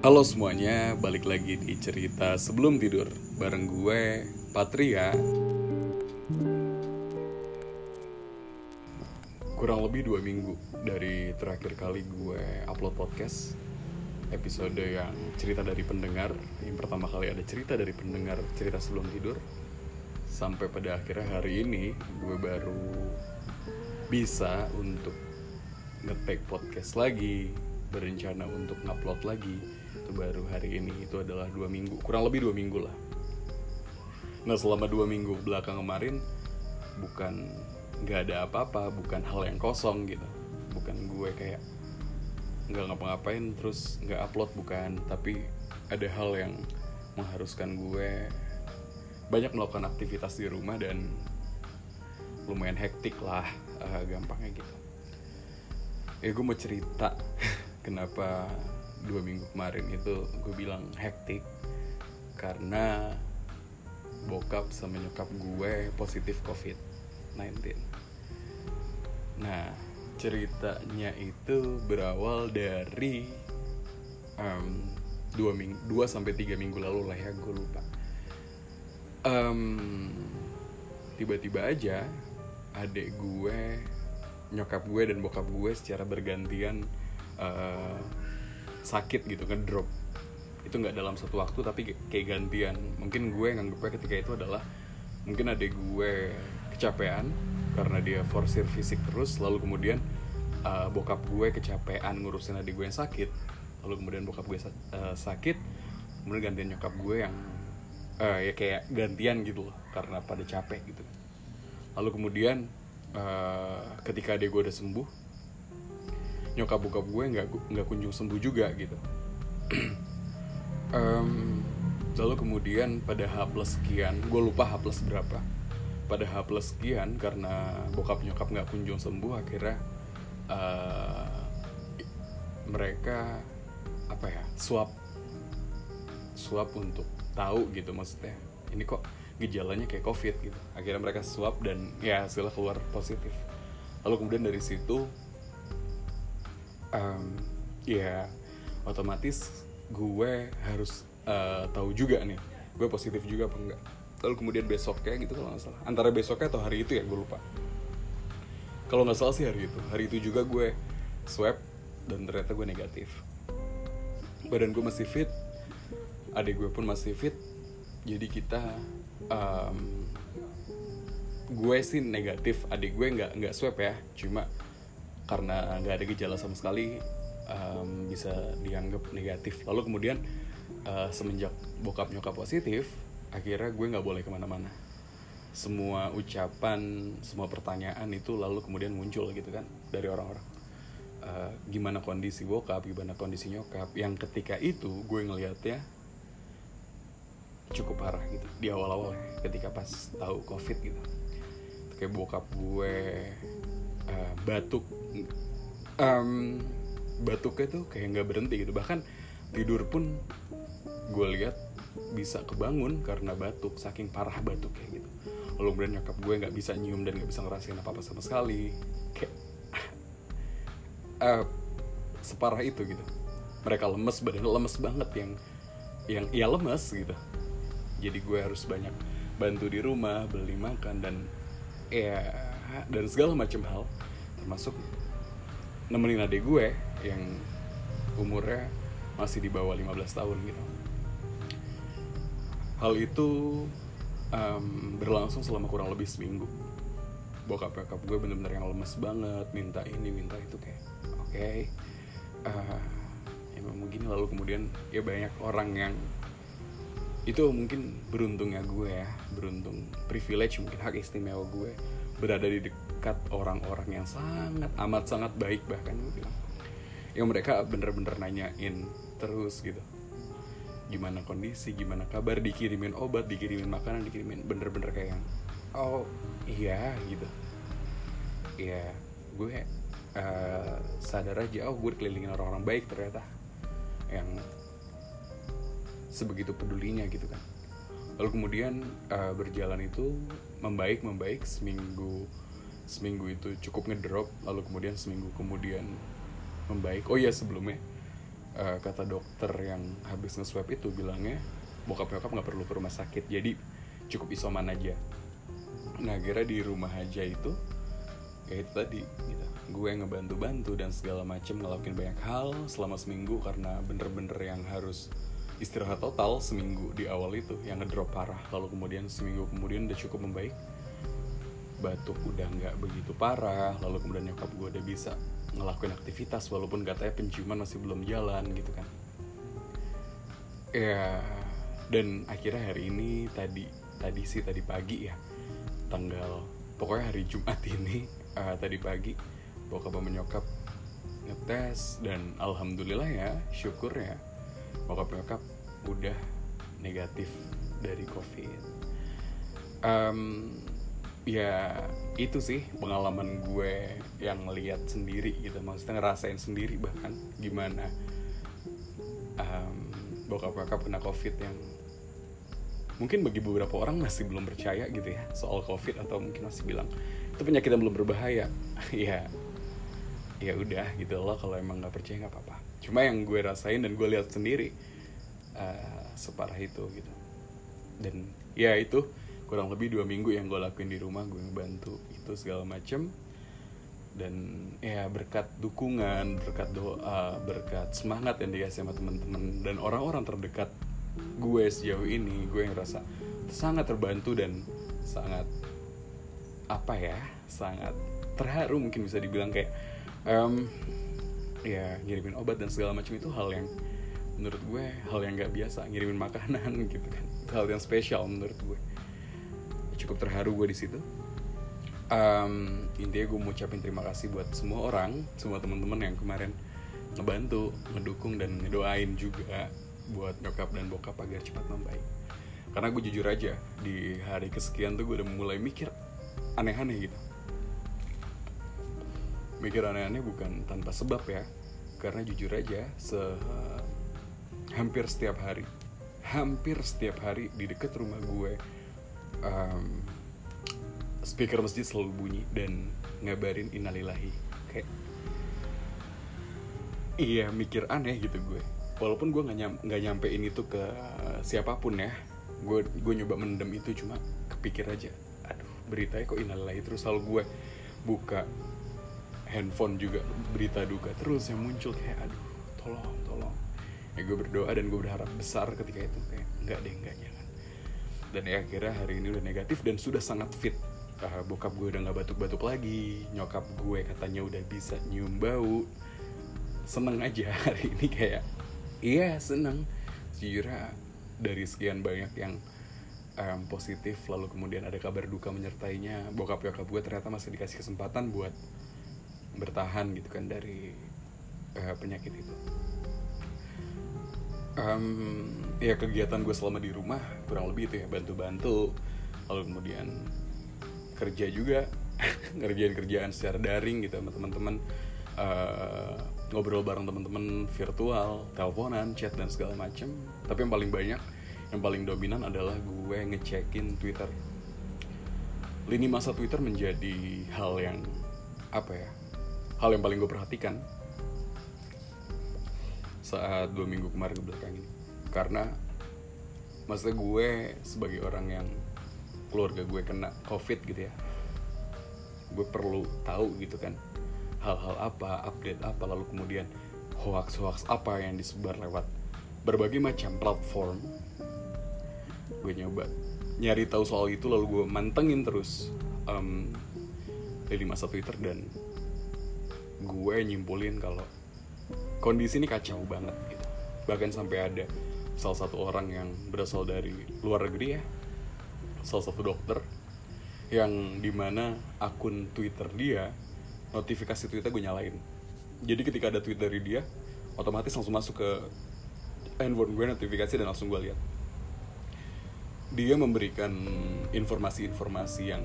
Halo semuanya, balik lagi di cerita sebelum tidur bareng gue Patria. Kurang lebih dua minggu dari terakhir kali gue upload podcast episode yang cerita dari pendengar. Yang pertama kali ada cerita dari pendengar cerita sebelum tidur. Sampai pada akhirnya hari ini gue baru bisa untuk nge-take podcast lagi berencana untuk ngupload lagi itu baru hari ini itu adalah dua minggu kurang lebih dua minggu lah. Nah selama dua minggu belakang kemarin bukan nggak ada apa-apa bukan hal yang kosong gitu. Bukan gue kayak nggak ngapa-ngapain terus nggak upload bukan. Tapi ada hal yang mengharuskan gue banyak melakukan aktivitas di rumah dan lumayan hektik lah uh, gampangnya gitu. Ya gue mau cerita kenapa dua minggu kemarin itu gue bilang hektik karena bokap sama nyokap gue positif covid 19 nah ceritanya itu berawal dari um, dua minggu dua sampai tiga minggu lalu lah ya gue lupa. Um, tiba-tiba aja adik gue nyokap gue dan bokap gue secara bergantian uh, sakit gitu kan drop itu nggak dalam satu waktu tapi kayak gantian. Mungkin gue nganggepnya ketika itu adalah mungkin adik gue kecapean karena dia forsir fisik terus lalu kemudian uh, bokap gue kecapean ngurusin adik gue yang sakit. Lalu kemudian bokap gue uh, sakit kemudian gantian nyokap gue yang uh, ya kayak gantian gitu loh karena pada capek gitu. Lalu kemudian uh, ketika adik gue udah sembuh nyokap bokap gue nggak nggak kunjung sembuh juga gitu. Um, lalu kemudian pada H plus sekian gue lupa H plus berapa. Pada H plus sekian karena bokap nyokap nggak kunjung sembuh akhirnya uh, mereka apa ya swab swab untuk tahu gitu maksudnya. Ini kok gejalanya kayak covid gitu. Akhirnya mereka swab dan ya hasilnya keluar positif. Lalu kemudian dari situ um, ya otomatis gue harus uh, tahu juga nih gue positif juga apa enggak. Lalu kemudian besoknya gitu kalau nggak salah. Antara besoknya atau hari itu ya gue lupa. Kalau nggak salah sih hari itu. Hari itu juga gue swab dan ternyata gue negatif. Badan gue masih fit adik gue pun masih fit. Jadi kita um, gue sih negatif adik gue nggak nggak swab ya. Cuma karena nggak ada gejala sama sekali um, bisa dianggap negatif. Lalu kemudian uh, semenjak bokap nyokap positif akhirnya gue nggak boleh ke mana-mana. Semua ucapan semua pertanyaan itu lalu kemudian muncul gitu kan dari orang-orang. Uh, gimana kondisi bokap gimana kondisi nyokap. Yang ketika itu gue ngelihatnya cukup parah gitu di awal-awal ketika pas tahu covid gitu. Kayak bokap gue uh, batuk um, batuknya tuh kayak nggak berhenti gitu. Bahkan tidur pun gue lihat bisa kebangun karena batuk saking parah batuknya gitu. Lalu kemudian nyokap gue nggak bisa nyium dan nggak bisa ngerasain apa apa sama sekali. Kayak uh, separah itu gitu. Mereka lemes badan lemes banget yang yang ya lemes gitu. Jadi gue harus banyak bantu di rumah beli makan dan ya dan segala macam hal termasuk nemenin adik gue yang umurnya masih di bawah 15 tahun gitu. Hal itu um, berlangsung selama kurang lebih seminggu. Bokap bokap gue bener-bener yang lemes banget minta ini minta itu kayak oke okay, uh, ya memang gini lalu kemudian ya banyak orang yang itu mungkin beruntungnya gue ya beruntung privilege mungkin hak istimewa gue berada di dekat orang-orang yang sangat amat sangat baik bahkan gue bilang. Yang mereka bener-bener nanyain terus gitu. Gimana kondisi gimana kabar dikirimin obat dikirimin makanan dikirimin bener-bener kayak yang oh iya gitu. Ya gue uh, sadar aja oh gue kelilingin orang-orang baik ternyata yang sebegitu pedulinya gitu kan lalu kemudian uh, berjalan itu membaik membaik seminggu seminggu itu cukup ngedrop lalu kemudian seminggu kemudian membaik. Oh iya sebelumnya uh, kata dokter yang habis nge-swab itu bilangnya bokap nyokap nggak perlu ke rumah sakit jadi cukup isoman aja. Nah kira di rumah aja itu ya itu tadi gitu. Gue ngebantu-bantu dan segala macem ngelakuin banyak hal selama seminggu karena bener-bener yang harus istirahat total seminggu di awal itu yang ngedrop parah. Lalu kemudian seminggu kemudian udah cukup membaik. Batuk udah nggak begitu parah. Lalu kemudian nyokap gue udah bisa ngelakuin aktivitas walaupun katanya penciuman masih belum jalan gitu kan. Ya dan akhirnya hari ini tadi tadi sih tadi pagi ya. Tanggal pokoknya hari Jumat ini uh, tadi pagi bokap sama nyokap ngetes dan alhamdulillah ya syukur ya bokap nyokap udah negatif dari covid. Um, ya itu sih pengalaman gue yang ngeliat sendiri gitu. Maksudnya ngerasain sendiri bahkan gimana um, bokap nyokap kena covid yang mungkin bagi beberapa orang masih belum percaya gitu ya soal covid atau mungkin masih bilang itu penyakit yang belum berbahaya. Ya ya udah gitu loh. Kalau emang nggak percaya nggak apa-apa cuma yang gue rasain dan gue lihat sendiri uh, separah itu gitu. Dan ya itu kurang lebih dua minggu yang gue lakuin di rumah gue ngebantu itu segala macem. Dan ya berkat dukungan berkat doa berkat semangat yang dikasih sama teman-teman dan orang-orang terdekat gue sejauh ini gue yang rasa sangat terbantu dan sangat apa ya sangat terharu mungkin bisa dibilang kayak um, ya ngirimin obat dan segala macam itu hal yang menurut gue hal yang nggak biasa ngirimin makanan gitu kan. Hal yang spesial menurut gue. Cukup terharu gue di situ. Um, intinya gue mau ucapin terima kasih buat semua orang semua teman-teman yang kemarin ngebantu ngedukung dan ngedoain juga buat nyokap dan bokap agar cepat membaik. Karena gue jujur aja di hari kesekian tuh gue udah mulai mikir aneh-aneh gitu mikir aneh-aneh bukan tanpa sebab ya. Karena jujur aja se hampir setiap hari hampir setiap hari di dekat rumah gue um, speaker masjid selalu bunyi dan ngabarin innalillahi. Kayak iya mikir aneh gitu gue. Walaupun gue nggak nyam, nyampein itu ke siapa pun ya gue gue nyoba mendem itu cuma kepikir aja. Aduh beritanya kok innalillahi terus selalu gue buka handphone juga berita duka terus yang muncul kayak aduh tolong tolong. Ya gue berdoa dan gue berharap besar ketika itu kayak nggak deh nggak jangan. Dan ya akhirnya hari ini udah negatif dan sudah sangat fit. Uh, bokap gue udah nggak batuk-batuk lagi nyokap gue katanya udah bisa nyium bau. Seneng aja hari ini kayak iya seneng. Sejujurnya dari sekian banyak yang um, positif lalu kemudian ada kabar duka menyertainya bokap nyokap gue ternyata masih dikasih kesempatan buat bertahan gitu kan dari uh, penyakit itu. Um, ya kegiatan gue selama di rumah kurang lebih itu ya bantu-bantu. Lalu kemudian kerja juga ngerjain kerjaan secara daring gitu sama teman-teman. Uh, ngobrol bareng teman-teman virtual teleponan chat dan segala macem. Tapi yang paling banyak yang paling dominan adalah gue ngecekin Twitter. Lini masa Twitter menjadi hal yang apa ya hal yang paling gue perhatikan saat dua minggu kemarin ke belakang ini. Karena maksudnya gue sebagai orang yang keluarga gue kena covid gitu ya gue perlu tahu gitu kan hal-hal apa update apa lalu kemudian hoax hoax apa yang disebar lewat berbagai macam platform. Gue nyoba nyari tahu soal itu lalu gue mantengin terus um, dari masa twitter dan gue nyimpulin kalau kondisi ini kacau banget gitu. Bahkan sampai ada salah satu orang yang berasal dari luar negeri ya salah satu dokter yang di mana akun twitter dia notifikasi twitter gue nyalain. Jadi ketika ada tweet dari dia otomatis langsung masuk ke handphone gue notifikasi dan langsung gue lihat. Dia memberikan informasi-informasi yang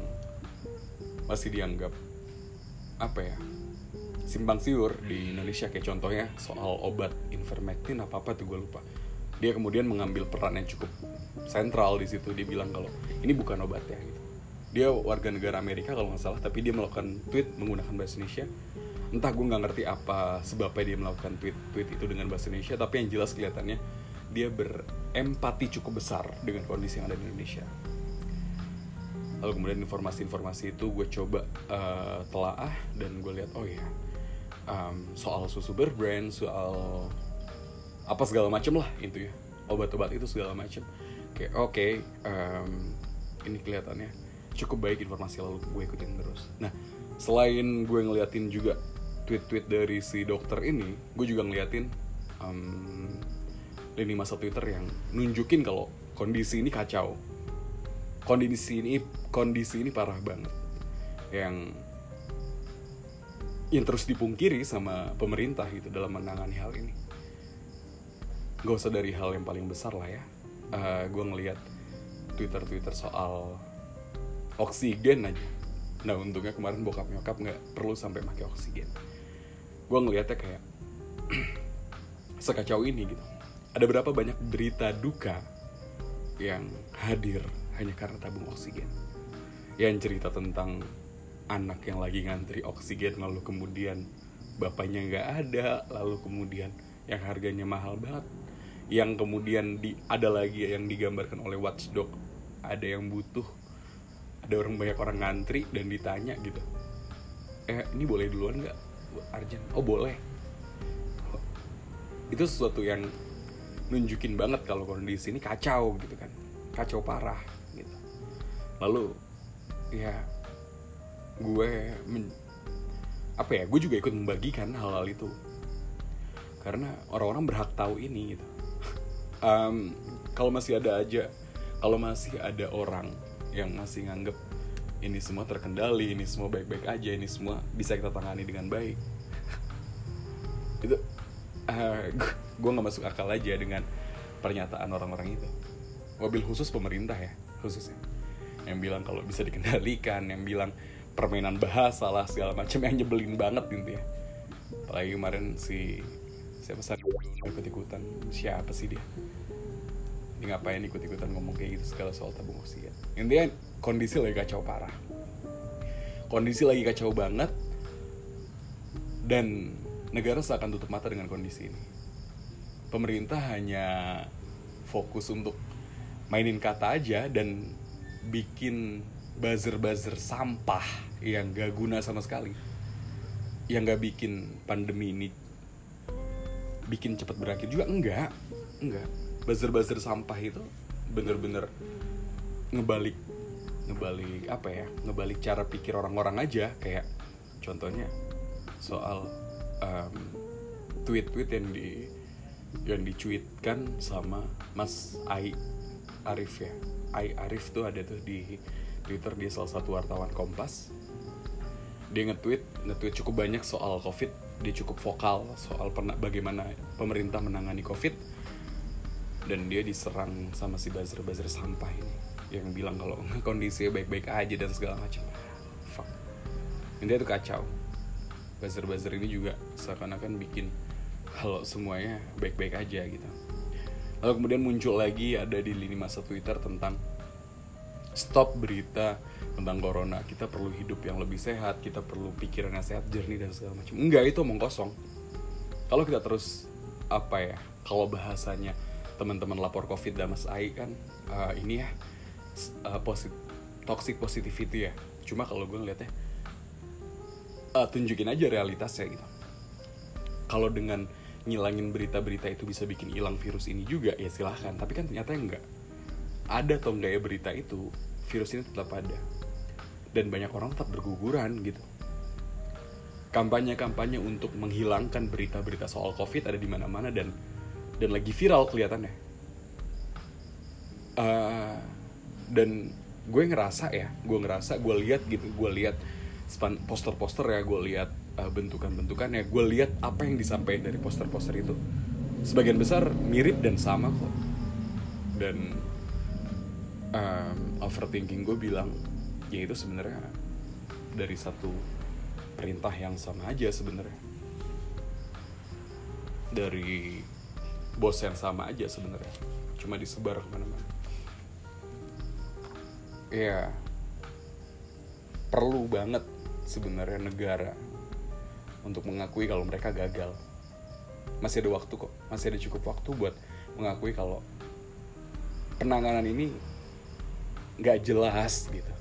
masih dianggap apa ya simpang siur di Indonesia kayak contohnya soal obat Ivermectin apa apa tuh gue lupa. Dia kemudian mengambil peran yang cukup sentral di situ. Dia bilang kalau ini bukan obatnya gitu. Dia warga negara Amerika kalau nggak salah tapi dia melakukan tweet menggunakan bahasa Indonesia. Entah gue nggak ngerti apa sebabnya dia melakukan tweet tweet itu dengan bahasa Indonesia tapi yang jelas kelihatannya dia berempati cukup besar dengan kondisi yang ada di Indonesia. Lalu kemudian informasi-informasi itu gue coba uh, telaah dan gue lihat oh ya um, soal susu berbrand soal apa segala macem lah itu ya obat-obat itu segala macem. Kayak oke okay, um, ini kelihatannya cukup baik informasi lalu gue ikutin terus. Nah selain gue ngeliatin juga tweet-tweet dari si dokter ini gue juga ngeliatin um, lini masa twitter yang nunjukin kalau kondisi ini kacau. Kondisi ini kondisi ini parah banget. Yang yang terus dipungkiri sama pemerintah gitu dalam menangani hal ini. Gak usah dari hal yang paling besar lah ya. Uh, gue ngeliat twitter twitter soal oksigen aja. Nah untungnya kemarin bokap nyokap nggak perlu sampai pakai oksigen. Gue ngeliatnya kayak sekacau ini gitu. Ada berapa banyak berita duka yang hadir hanya karena tabung oksigen? Yang cerita tentang anak yang lagi ngantri oksigen lalu kemudian bapaknya nggak ada lalu kemudian yang harganya mahal banget. Yang kemudian di ada lagi yang digambarkan oleh Watchdog ada yang butuh ada orang banyak orang ngantri dan ditanya gitu eh ini boleh duluan nggak Arjen oh boleh. Itu sesuatu yang nunjukin banget kalau kondisi ini kacau gitu kan kacau parah gitu. Lalu ya gue men, apa ya gue juga ikut membagikan hal-hal itu. Karena orang-orang berhak tahu ini gitu. Um, kalau masih ada aja kalau masih ada orang yang masih nganggep ini semua terkendali ini semua baik-baik aja ini semua bisa kita tangani dengan baik. Itu uh, gue nggak masuk akal aja dengan pernyataan orang-orang itu. Mobil khusus pemerintah ya khususnya. Yang bilang kalau bisa dikendalikan yang bilang permainan bahasa lah segala macam yang nyebelin banget gitu ya apalagi kemarin si siapa sih? Ikut ikutan siapa sih dia? Ini ngapain ikut ikutan ngomong kayak gitu segala soal tabung oksigen intinya kondisi lagi kacau parah. Kondisi lagi kacau banget. Dan negara seakan tutup mata dengan kondisi ini. Pemerintah hanya fokus untuk mainin kata aja dan bikin buzzer-buzzer sampah yang gak guna sama sekali. Yang gak bikin pandemi ini bikin cepat berakhir juga enggak. Enggak. Buzzer-buzzer sampah itu bener-bener ngebalik ngebalik apa ya ngebalik cara pikir orang-orang aja. Kayak contohnya soal um, tweet-tweet yang di yang dicuitkan sama Mas Ai Arif ya. Ai Arif tuh ada tuh di Twitter dia salah satu wartawan Kompas. Dia nge-tweet nge-tweet cukup banyak soal covid. Dia cukup vokal soal pernah bagaimana pemerintah menangani covid. Dan dia diserang sama si buzzer-buzzer sampah ini. Yang bilang kalau kondisinya baik-baik aja dan segala macam. Fuck. Ini tuh kacau. Buzzer-buzzer ini juga seakan-akan bikin kalau semuanya baik-baik aja gitu. Lalu kemudian muncul lagi ada di lini masa Twitter tentang stop berita tentang corona. Kita perlu hidup yang lebih sehat kita perlu pikiran yang sehat jernih dan segala macam. Enggak itu omong kosong. Kalau kita terus apa ya kalau bahasanya teman-teman lapor covid dan mas Ai kan uh, ini ya uh, posit toxic positivity ya. Cuma kalau gue ngeliatnya uh, tunjukin aja realitasnya gitu. Kalau dengan ngilangin berita-berita itu bisa bikin hilang virus ini juga ya silahkan. Tapi kan ternyata enggak ada atau enggak ya berita itu virus ini tetap ada. Dan banyak orang tetap berguguran gitu. Kampanye-kampanye untuk menghilangkan berita-berita soal covid ada di mana-mana dan dan lagi viral kelihatannya. Uh, dan gue ngerasa ya gue ngerasa gue lihat gitu gue lihat poster-poster ya gue lihat uh, bentukan-bentukan ya gue lihat apa yang disampaikan dari poster-poster itu. Sebagian besar mirip dan sama kok. Dan um, overthinking gue bilang ya itu sebenarnya dari satu perintah yang sama aja sebenarnya. Dari bos yang sama aja sebenarnya cuma disebar ke mana-mana. Ya perlu banget sebenarnya negara untuk mengakui kalau mereka gagal. Masih ada waktu kok masih ada cukup waktu buat mengakui kalau penanganan ini nggak jelas gitu.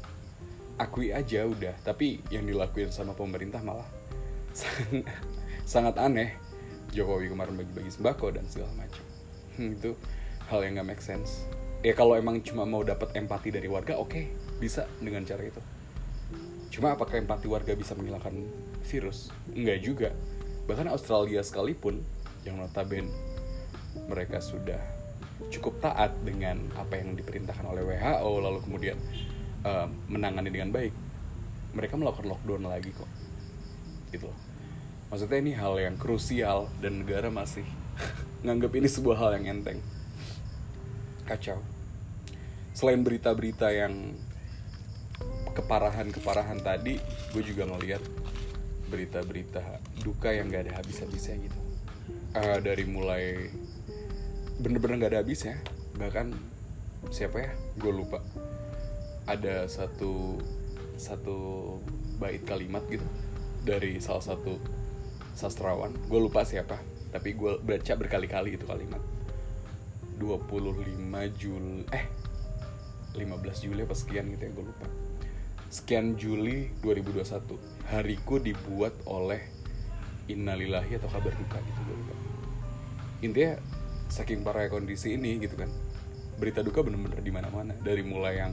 Akui aja udah tapi yang dilakuin sama pemerintah malah sangat, sangat aneh. Jokowi kemarin bagi-bagi sembako dan segala macam. Hmm, itu hal yang nggak make sense. Ya kalau emang cuma mau dapat empati dari warga oke okay, bisa dengan cara itu. Cuma apakah empati warga bisa menghilangkan virus? Enggak juga. Bahkan Australia sekalipun yang notabene mereka sudah cukup taat dengan apa yang diperintahkan oleh WHO lalu kemudian uh, menangani dengan baik. Mereka melakukan lockdown lagi kok. Gitu loh. Maksudnya ini hal yang krusial dan negara masih nganggap ini sebuah hal yang enteng. Kacau. Selain berita-berita yang keparahan-keparahan tadi gue juga ngeliat berita-berita duka yang gak ada habis-habisnya gitu. Uh, dari mulai bener-bener gak ada habisnya. Bahkan siapa ya? Gue lupa. Ada satu satu bait kalimat gitu dari salah satu sastrawan. Gue lupa siapa tapi gue baca berkali-kali itu kalimat. 25 Juli eh 15 Juli apa sekian gitu ya gue lupa. Sekian Juli 2021 hariku dibuat oleh innalillahi atau kabar duka gitu gue lupa. Intinya saking parah kondisi ini gitu kan. Berita duka bener-bener di mana-mana. Dari mulai yang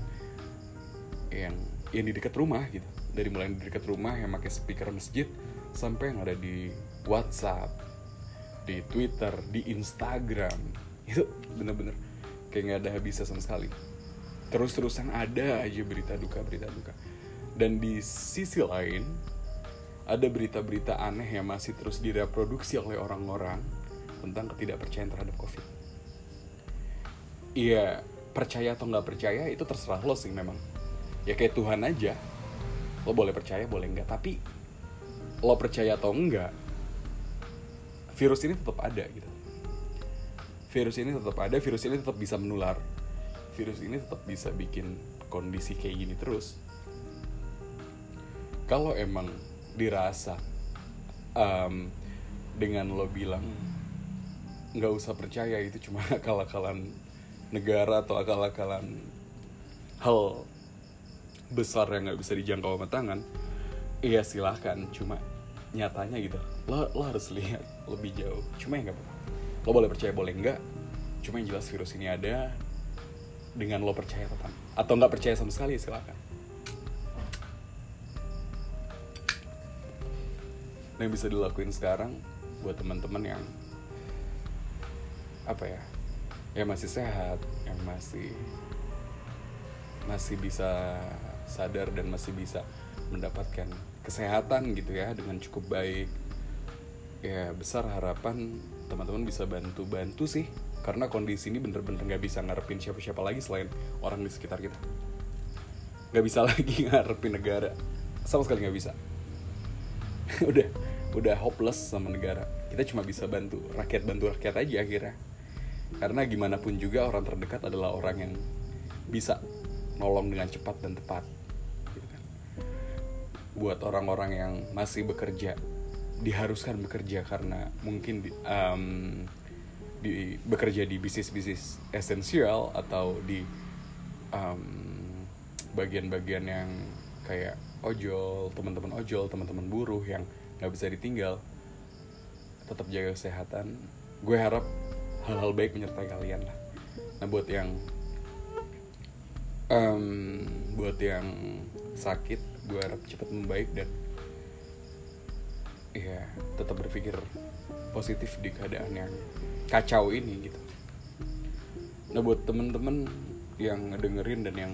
yang yang di dekat rumah gitu. Dari mulai yang di dekat rumah yang pakai speaker masjid sampai yang ada di WhatsApp di Twitter di Instagram. Itu bener-bener kayak nggak ada habisnya sama sekali. Terus-terusan ada aja berita duka berita duka. Dan di sisi lain ada berita-berita aneh yang masih terus direproduksi oleh orang-orang tentang ketidakpercayaan terhadap covid. Iya percaya atau nggak percaya itu terserah lo sih memang. Ya kayak Tuhan aja. Lo boleh percaya boleh enggak tapi lo percaya atau enggak virus ini tetap ada gitu. Virus ini tetap ada virus ini tetap bisa menular. Virus ini tetap bisa bikin kondisi kayak gini terus. Kalau emang dirasa um, dengan lo bilang nggak usah percaya itu cuma akal-akalan negara atau akal-akalan hal besar yang nggak bisa dijangkau sama tangan iya silahkan cuma nyatanya gitu. Lo lo harus lihat lebih jauh. Cuma ya nggak apa lo boleh percaya boleh enggak cuma yang jelas virus ini ada dengan lo percaya atau atau nggak percaya sama sekali ya silahkan. Yang bisa dilakuin sekarang buat teman-teman yang apa ya yang masih sehat yang masih masih bisa sadar dan masih bisa mendapatkan kesehatan gitu ya dengan cukup baik. Ya besar harapan teman-teman bisa bantu-bantu sih karena kondisi ini bener-bener nggak bisa ngarepin siapa-siapa lagi selain orang di sekitar kita. Nggak bisa lagi ngarepin negara. Sama sekali nggak bisa. Udah udah hopeless sama negara. Kita cuma bisa bantu rakyat bantu rakyat aja akhirnya karena gimana pun juga orang terdekat adalah orang yang bisa nolong dengan cepat dan tepat buat orang-orang yang masih bekerja diharuskan bekerja karena mungkin di, um, di bekerja di bisnis-bisnis esensial atau di bagian-bagian yang kayak ojol teman-teman ojol teman-teman buruh yang nggak bisa ditinggal tetap jaga kesehatan. Gue harap hal-hal baik menyertai kalian lah. Nah buat yang um, buat yang sakit gue harap cepat membaik dan ya tetap berpikir positif di keadaan yang kacau ini gitu. Nah buat temen-temen yang ngedengerin dan yang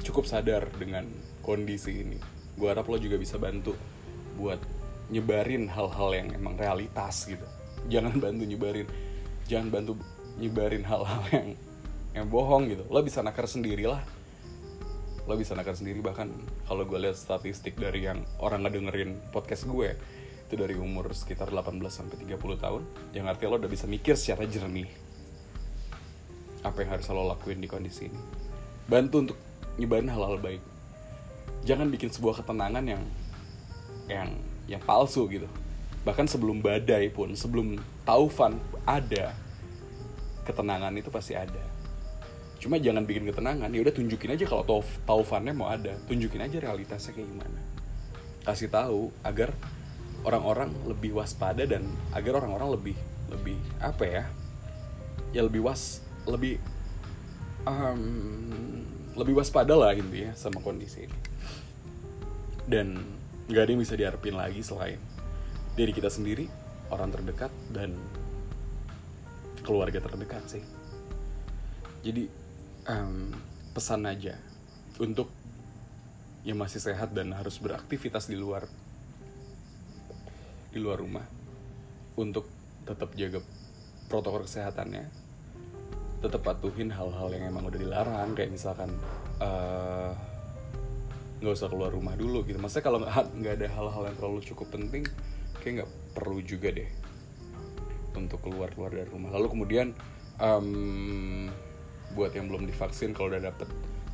cukup sadar dengan kondisi ini gue harap lo juga bisa bantu buat nyebarin hal-hal yang emang realitas gitu. Jangan bantu nyebarin jangan bantu nyebarin hal-hal yang yang bohong gitu. Lo bisa nakar sendirilah lo bisa nakar sendiri. Bahkan kalau gue lihat statistik dari yang orang ngedengerin podcast gue itu dari umur sekitar 18 sampai 30 tahun yang artinya lo udah bisa mikir secara jernih apa yang harus lo lakuin di kondisi ini. Bantu untuk nyebarin hal-hal baik. Jangan bikin sebuah ketenangan yang yang yang palsu gitu. Bahkan sebelum badai pun sebelum taufan ada ketenangan itu pasti ada. Cuma jangan bikin ketenangan ya udah tunjukin aja kalau tauf taufannya mau ada. Tunjukin aja realitasnya kayak gimana. Kasih tahu agar orang-orang lebih waspada dan agar orang-orang lebih lebih apa ya? Ya lebih was lebih um, lebih waspada lah gitu ya sama kondisi ini. Dan nggak ada yang bisa diharapin lagi selain diri kita sendiri orang terdekat dan keluarga terdekat sih. Jadi um, pesan aja untuk yang masih sehat dan harus beraktivitas di luar di luar rumah untuk tetap jaga protokol kesehatannya tetap patuhin hal-hal yang emang udah dilarang kayak misalkan eh, nggak uh, usah keluar rumah dulu gitu. Maksudnya kalau nggak ada hal-hal yang terlalu cukup penting kayak nggak perlu juga deh untuk keluar keluar dari rumah. Lalu kemudian um, buat yang belum divaksin kalau udah dapet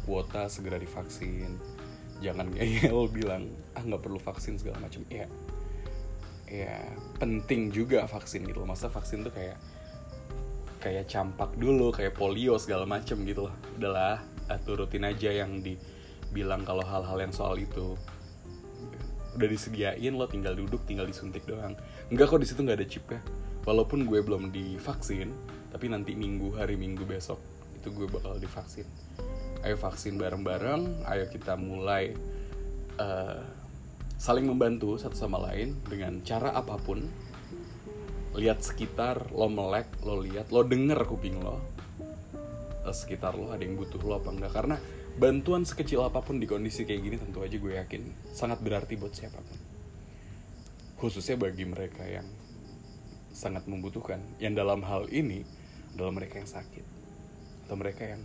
kuota segera divaksin. Jangan ngeyel bilang ah nggak perlu vaksin segala macam. Ya ya penting juga vaksin gitu masa vaksin tuh kayak kayak campak dulu kayak polio segala macem gitu loh. Udahlah turutin aja yang dibilang kalau hal-hal yang soal itu udah disediain lo tinggal duduk tinggal disuntik doang. Enggak kok di situ nggak ada chip ya walaupun gue belum divaksin tapi nanti minggu hari minggu besok itu gue bakal divaksin. Ayo vaksin bareng-bareng ayo kita mulai uh, saling membantu satu sama lain dengan cara apa pun. Lihat sekitar lo melek lo lihat lo denger kuping lo eh, sekitar lo ada yang butuh lo apa enggak. Karena bantuan sekecil apa pun di kondisi kayak gini tentu aja gue yakin sangat berarti buat siapa pun. Khususnya bagi mereka yang sangat membutuhkan yang dalam hal ini adalah mereka yang sakit atau mereka yang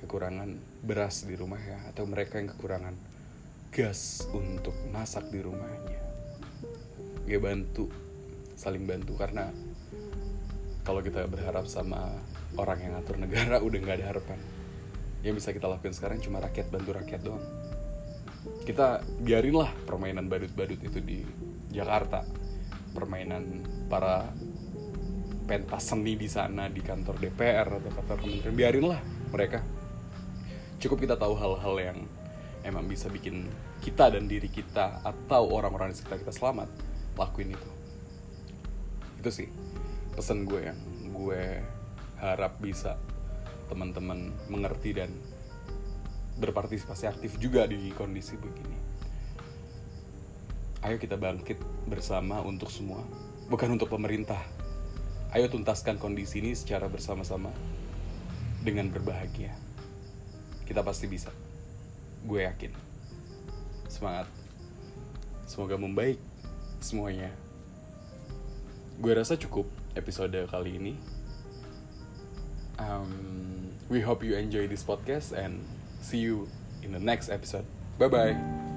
kekurangan beras di rumah ya atau mereka yang kekurangan gas untuk masak di rumahnya. Gue bantu saling bantu karena kalau kita berharap sama orang yang ngatur negara udah nggak ada harapan yang bisa kita lakukan sekarang cuma rakyat bantu rakyat doang. Kita biarin lah permainan badut-badut itu di Jakarta. Permainan para pentas seni di sana di kantor DPR atau kantor kementerian. Biarin lah mereka. Cukup kita tahu hal-hal yang emang bisa bikin kita dan diri kita atau orang-orang di sekitar kita selamat lakuin itu. Itu sih pesan gue yang gue harap bisa teman-teman mengerti dan berpartisipasi aktif juga di kondisi begini. Ayo kita bangkit bersama untuk semua bukan untuk pemerintah. Ayo tuntaskan kondisi ini secara bersama-sama dengan berbahagia. Kita pasti bisa gue yakin. Semangat. Semoga membaik semuanya. Gue rasa cukup episode kali ini. Um, we hope you enjoy this podcast and see you in the next episode. Bye bye.